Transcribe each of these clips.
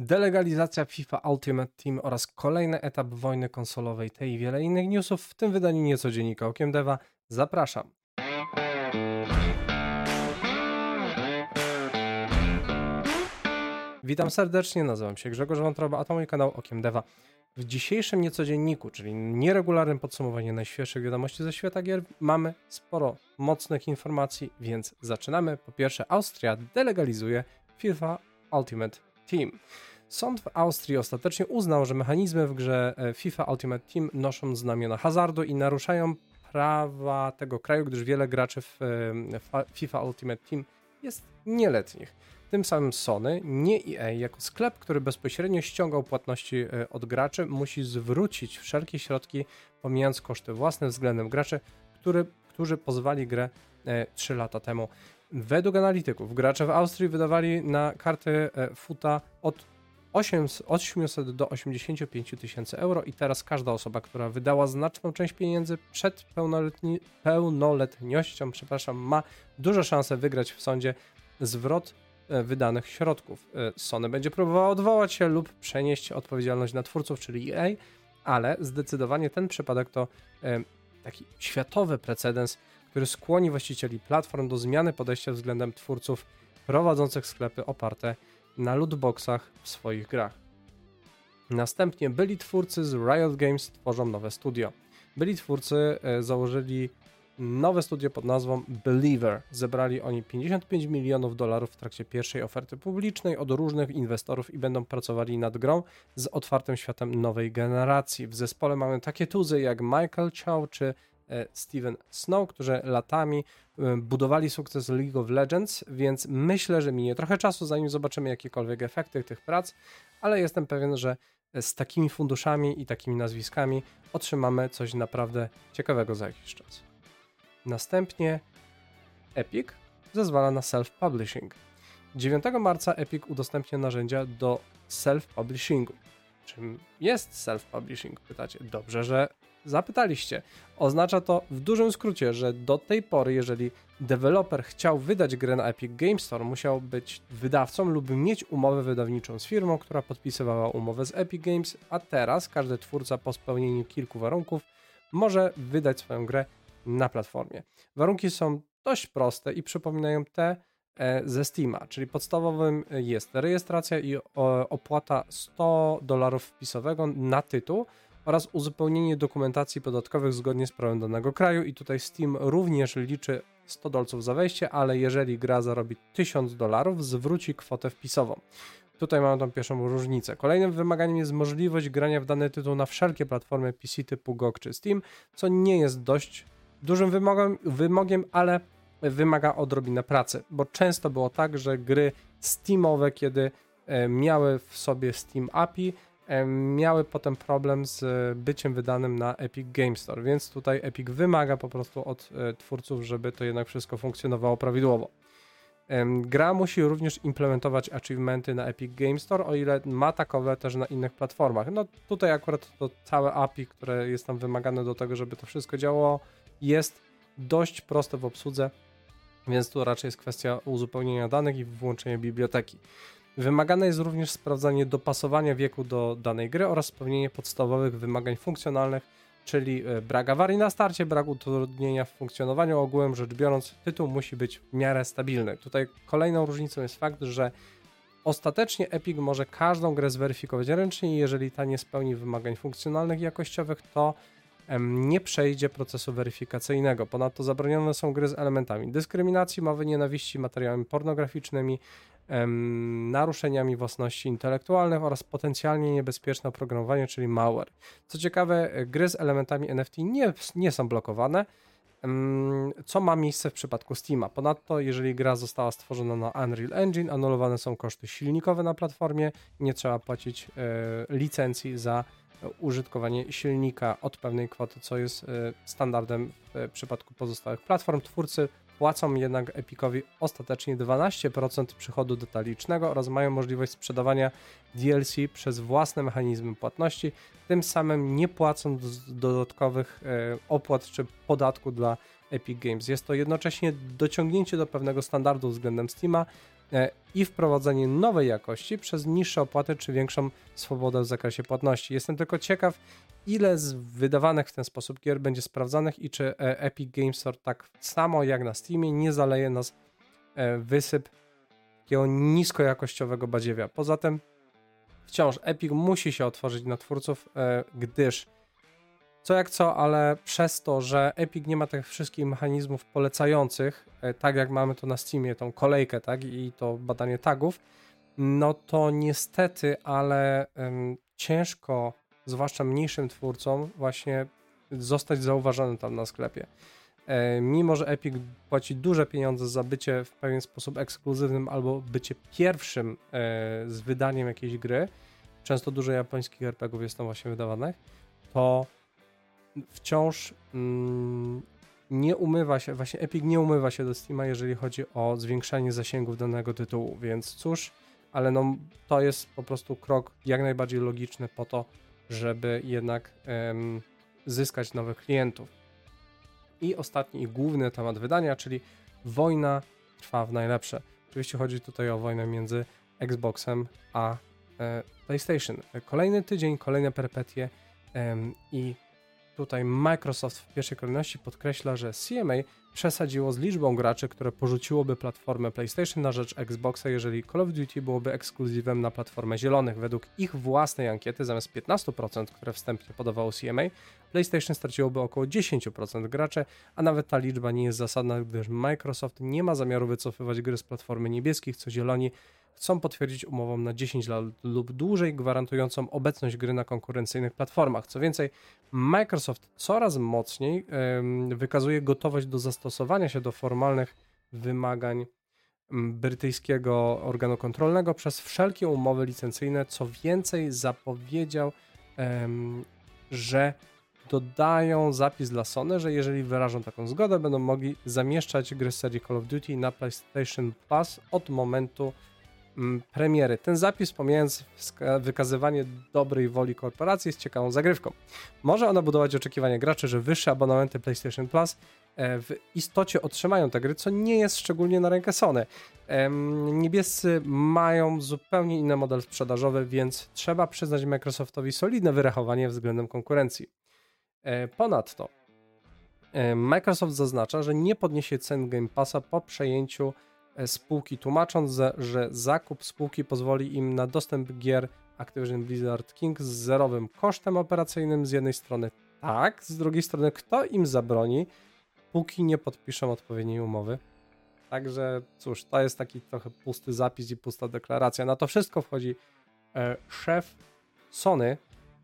delegalizacja FIFA Ultimate Team oraz kolejny etap wojny konsolowej, tej i wiele innych newsów w tym wydaniu nieco dziennika Okiem Deva. Zapraszam. Witam serdecznie, nazywam się Grzegorz Wątroba, a to mój kanał Okiem Deva. W dzisiejszym niecodzienniku, czyli nieregularnym podsumowaniu najświeższych wiadomości ze świata gier, mamy sporo mocnych informacji, więc zaczynamy. Po pierwsze, Austria delegalizuje FIFA Ultimate Team. Sąd w Austrii ostatecznie uznał, że mechanizmy w grze e, FIFA Ultimate Team noszą znamiona hazardu i naruszają prawa tego kraju, gdyż wiele graczy w e, FIFA Ultimate Team jest nieletnich. Tym samym Sony, nie EA, jako sklep, który bezpośrednio ściągał płatności e, od graczy, musi zwrócić wszelkie środki, pomijając koszty własne względem graczy, który, którzy pozwali grę 3 lata temu. Według analityków, gracze w Austrii wydawali na karty FUTA od 800 do 85 tysięcy euro i teraz każda osoba, która wydała znaczną część pieniędzy przed pełnoletni, pełnoletnością, przepraszam, ma duże szanse wygrać w sądzie zwrot e, wydanych środków. E, Sony będzie próbowała odwołać się lub przenieść odpowiedzialność na twórców, czyli EA, ale zdecydowanie ten przypadek to e, taki światowy precedens, który skłoni właścicieli platform do zmiany podejścia względem twórców prowadzących sklepy oparte na lootboxach w swoich grach. Następnie byli twórcy z Riot Games tworzą nowe studio. Byli twórcy e, założyli nowe studio pod nazwą Believer. Zebrali oni 55 milionów dolarów w trakcie pierwszej oferty publicznej od różnych inwestorów i będą pracowali nad grą z otwartym światem nowej generacji. W zespole mamy takie tuzy jak Michael Chow czy Steven Snow, którzy latami e, budowali sukces League of Legends, więc myślę, że minie trochę czasu, zanim zobaczymy jakiekolwiek efekty tych prac, ale jestem pewien, że z takimi funduszami i takimi nazwiskami otrzymamy coś naprawdę ciekawego za jakiś czas. Następnie Epic zezwala na self-publishing. 9 marca Epic udostępnia narzędzia do self-publishingu. Czym jest self-publishing? Pytacie. Dobrze, że zapytaliście. Oznacza to w dużym skrócie, że do tej pory, jeżeli deweloper chciał wydać grę na Epic Games Store, musiał być wydawcą lub mieć umowę wydawniczą z firmą, która podpisywała umowę z Epic Games, a teraz każdy twórca po spełnieniu kilku warunków może wydać swoją grę na platformie. Warunki są dość proste i przypominają te e, ze Steama, czyli podstawowym jest rejestracja i opłata 100 dolarów wpisowego na tytuł, oraz uzupełnienie dokumentacji podatkowych zgodnie z prawem danego kraju i tutaj Steam również liczy 100 dolców za wejście, ale jeżeli gra zarobi 1000 dolarów, zwróci kwotę wpisową. Tutaj mamy tą pierwszą różnicę. Kolejnym wymaganiem jest możliwość grania w dany tytuł na wszelkie platformy PC typu GOG czy Steam, co nie jest dość dużym wymogiem, wymogiem ale wymaga odrobinę pracy, bo często było tak, że gry Steamowe, kiedy e, miały w sobie Steam API, miały potem problem z byciem wydanym na Epic Games Store, więc tutaj Epic wymaga po prostu od e, twórców, żeby to jednak wszystko funkcjonowało prawidłowo. Gra musi również implementować achievementy na Epic Games Store, o ile ma takowe też na innych platformach. No tutaj akurat to całe API, które jest tam wymagane do tego, żeby to wszystko działało, jest dość proste w obsłudze, więc tu raczej jest kwestia uzupełnienia danych i włączenia biblioteki. Wymagane jest również sprawdzanie dopasowania wieku do danej gry oraz spełnienie podstawowych wymagań funkcjonalnych, czyli e, brak awarii na starcie, brak utrudnienia w funkcjonowaniu. Ogółem rzecz biorąc, tytuł musi być w miarę stabilny. Tutaj kolejną różnicą jest fakt, że ostatecznie Epic może każdą grę zweryfikować ręcznie i jeżeli ta nie spełni wymagań funkcjonalnych i jakościowych, to nie przejdzie procesu weryfikacyjnego. Ponadto zabronione są gry z elementami dyskryminacji, mowy nienawiści, materiałami pornograficznymi, naruszeniami własności intelektualnych oraz potencjalnie niebezpieczne oprogramowanie, czyli malware. Co ciekawe, gry z elementami NFT nie, nie są blokowane, co ma miejsce w przypadku Steama. Ponadto, jeżeli gra została stworzona na Unreal Engine, anulowane są koszty silnikowe na platformie nie trzeba płacić e, licencji za użytkowanie silnika od pewnej kwoty, co jest e, standardem w przypadku pozostałych platform. Twórcy płacą jednak Epicowi ostatecznie 12% przychodu detalicznego oraz mają możliwość sprzedawania DLC przez własne mechanizmy płatności, tym samym nie płacąc dodatkowych e, opłat czy podatku dla Epic Games. Jest to jednocześnie dociągnięcie do pewnego standardu względem Steama, e, i wprowadzenie nowej jakości przez niższe opłaty czy większą swobodę w zakresie płatności. Jestem tylko ciekaw, ile z wydawanych w ten sposób gier będzie sprawdzanych i czy e, Epic Games Store tak samo jak na Steamie nie zaleje nas e, wysyp takiego niskojakościowego badziewia. Poza tym wciąż Epic musi się otworzyć na twórców, gdyż co jak co, ale przez to, że Epic nie ma tych wszystkich mechanizmów polecających, e, tak jak mamy to na Steamie, tą kolejkę, tak, i to badanie tagów, no to niestety, ale um, ciężko, zwłaszcza mniejszym twórcom, właśnie zostać zauważonym tam na sklepie. E, mimo, że Epic płaci duże pieniądze za bycie w pewien sposób ekskluzywnym albo bycie pierwszym e, z wydaniem jakiejś gry, często dużo japońskich RPGów jest tam właśnie wydawanych, to wciąż mm, nie umywa się, właśnie Epic nie umywa się do Steama, jeżeli chodzi o zwiększanie zasięgów danego tytułu, więc cóż, ale no, to jest po prostu krok jak najbardziej logiczny po to, żeby jednak zyskać nowych klientów. I ostatni i główny temat wydania, czyli wojna trwa w najlepsze. Oczywiście chodzi tutaj o wojnę między Xboxem a e, PlayStation. Kolejny tydzień, kolejne perpetie i Tutaj Microsoft w pierwszej kolejności podkreśla, że CMA przesadziło z liczbą graczy, które porzuciłoby platformę PlayStation na rzecz Xboxa, jeżeli Call of Duty byłoby ekskluzywem na platformę zielonych. Według ich własnej ankiety, zamiast 15%, które wstępnie podawało CMA, PlayStation straciłoby około 10% graczy, a nawet ta liczba nie jest zasadna, gdyż Microsoft nie ma zamiaru wycofywać gry z platformy niebieskich, co zieloni chcą potwierdzić umową na 10 lat lub dłużej, gwarantującą obecność gry na konkurencyjnych platformach. Co więcej, Microsoft coraz mocniej wykazuje gotowość do zastosowania się do formalnych wymagań brytyjskiego organu kontrolnego przez wszelkie umowy licencyjne. Co więcej, zapowiedział, że dodają zapis dla Sony, że jeżeli wyrażą taką zgodę, będą mogli zamieszczać gry serii Call of Duty na PlayStation Plus od momentu premiery. Ten zapis, pomijając wykazywanie dobrej woli korporacji, jest ciekawą zagrywką. Może ona budować oczekiwania graczy, że wyższe abonamenty PlayStation Plus e, w istocie otrzymają te gry, co nie jest szczególnie na rękę Sony. Niebiescy mają zupełnie inny model sprzedażowy, więc trzeba przyznać Microsoftowi solidne wyrachowanie względem konkurencji. E, ponadto e, Microsoft zaznacza, że nie podniesie cen Game Passa po przejęciu spółki, tłumacząc, że zakup spółki pozwoli im na dostęp gier Activision Blizzard King z zerowym kosztem operacyjnym z jednej strony tak, z drugiej strony kto im zabroni, póki nie podpiszą odpowiedniej umowy. Także cóż, to jest taki trochę pusty zapis i pusta deklaracja. Na to wszystko wchodzi e, szef Sony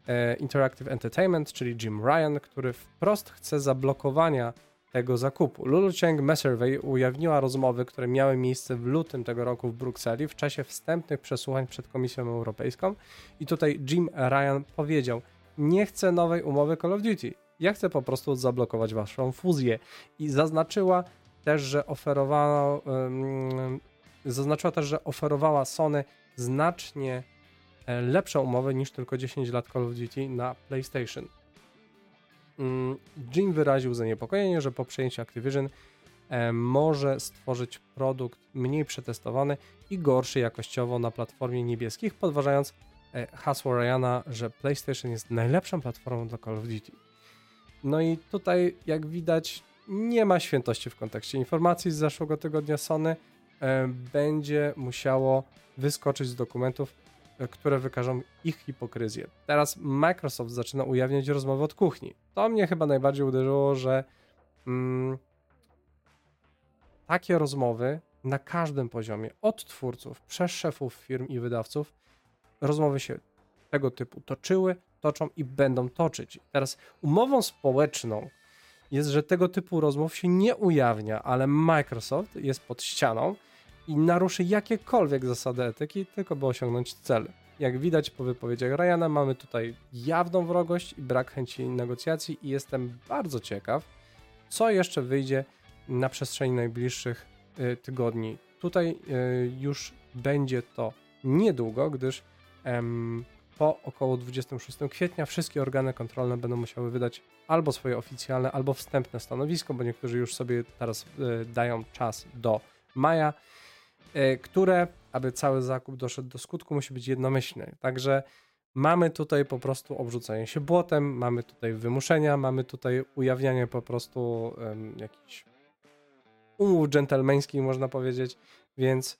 e, Interactive Entertainment, czyli Jim Ryan, który wprost chce zablokowania tego zakupu. Lulu Cheng Messervey ujawniła rozmowy, które miały miejsce w lutym tego roku w Brukseli w czasie wstępnych przesłuchań przed Komisją Europejską i tutaj Jim Ryan powiedział, nie chcę nowej umowy Call of Duty, ja chcę po prostu zablokować waszą fuzję i zaznaczyła też, że oferowano, um, zaznaczyła też, że oferowała Sony znacznie e, lepszą umowę niż tylko 10 lat Call of Duty na PlayStation. Mm, Jim wyraził zaniepokojenie, że po przejęciu Activision e, może stworzyć produkt mniej przetestowany i gorszy jakościowo na platformie niebieskich, podważając e, hasło Ryana, że PlayStation jest najlepszą platformą do Call of Duty. No i tutaj, jak widać, nie ma świętości w kontekście informacji z zeszłego tygodnia Sony. E, będzie musiało wyskoczyć z dokumentów które wykażą ich hipokryzję. Teraz Microsoft zaczyna ujawniać rozmowy od kuchni. To mnie chyba najbardziej uderzyło, że mm, takie rozmowy na każdym poziomie, od twórców, przez szefów firm i wydawców, rozmowy się tego typu toczyły, toczą i będą toczyć. Teraz umową społeczną jest, że tego typu rozmów się nie ujawnia, ale Microsoft jest pod ścianą i naruszy jakiekolwiek zasady etyki, tylko by osiągnąć cel. Jak widać po wypowiedziach Ryana, mamy tutaj jawną wrogość i brak chęci negocjacji, i jestem bardzo ciekaw, co jeszcze wyjdzie na przestrzeni najbliższych y, tygodni. Tutaj y, już będzie to niedługo, gdyż po około 26 kwietnia wszystkie organy kontrolne będą musiały wydać albo swoje oficjalne, albo wstępne stanowisko, bo niektórzy już sobie teraz y, dają czas do maja. które, aby cały zakup doszedł do skutku, musi być jednomyślny. Także mamy tutaj po prostu obrzucanie się błotem, mamy tutaj wymuszenia, mamy tutaj ujawnianie po prostu um, jakichś umów dżentelmeńskich, można powiedzieć, więc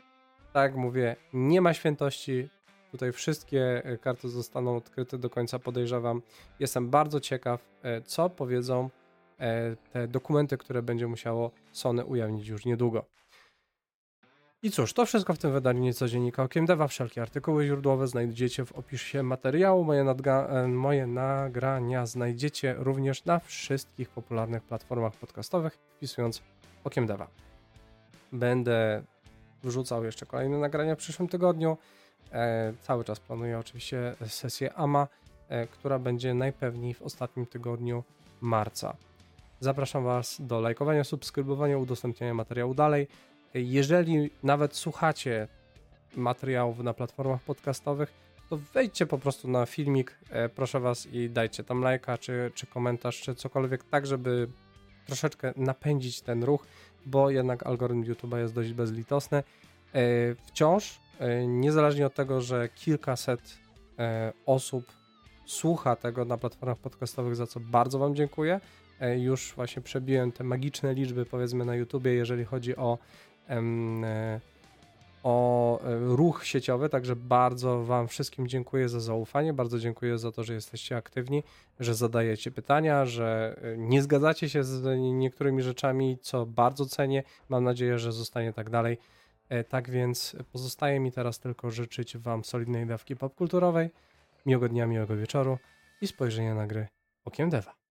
tak mówię, nie ma świętości. Tutaj wszystkie e, karty zostaną odkryte do końca, podejrzewam. Jestem bardzo ciekaw, e, co powiedzą e, te dokumenty, które będzie musiało Sony ujawnić już niedługo. I cóż, to wszystko w tym wydaniu niecodziennika Okiem Deva. Wszelkie artykuły źródłowe znajdziecie w opisie materiału. Moje, moje nagrania znajdziecie również na wszystkich popularnych platformach podcastowych, wpisując Okiem Deva. Będę wrzucał jeszcze kolejne nagrania w przyszłym tygodniu. E, cały czas planuję oczywiście sesję AMA, e, która będzie najpewniej w ostatnim tygodniu marca. Zapraszam Was do lajkowania, subskrybowania, udostępniania materiału dalej. Jeżeli nawet słuchacie materiałów na platformach podcastowych, to wejdźcie po prostu na filmik, e, proszę Was i dajcie tam lajka, czy, czy komentarz, czy cokolwiek, tak żeby troszeczkę napędzić ten ruch, bo jednak algorytm YouTube'a jest dość bezlitosny. E, wciąż, e, niezależnie od tego, że kilkaset osób słucha tego na platformach podcastowych, za co bardzo Wam dziękuję. Już właśnie przebiłem te magiczne liczby, powiedzmy, na YouTubie, jeżeli chodzi o o e, ruch sieciowy, także bardzo Wam wszystkim dziękuję za zaufanie, bardzo dziękuję za to, że jesteście aktywni, że zadajecie pytania, że e, nie zgadzacie się z niektórymi rzeczami, co bardzo cenię. Mam nadzieję, że zostanie tak dalej. E, tak więc pozostaje mi teraz tylko życzyć Wam solidnej dawki popkulturowej, miłego dnia, miłego wieczoru i spojrzenia na gry okiem Deva.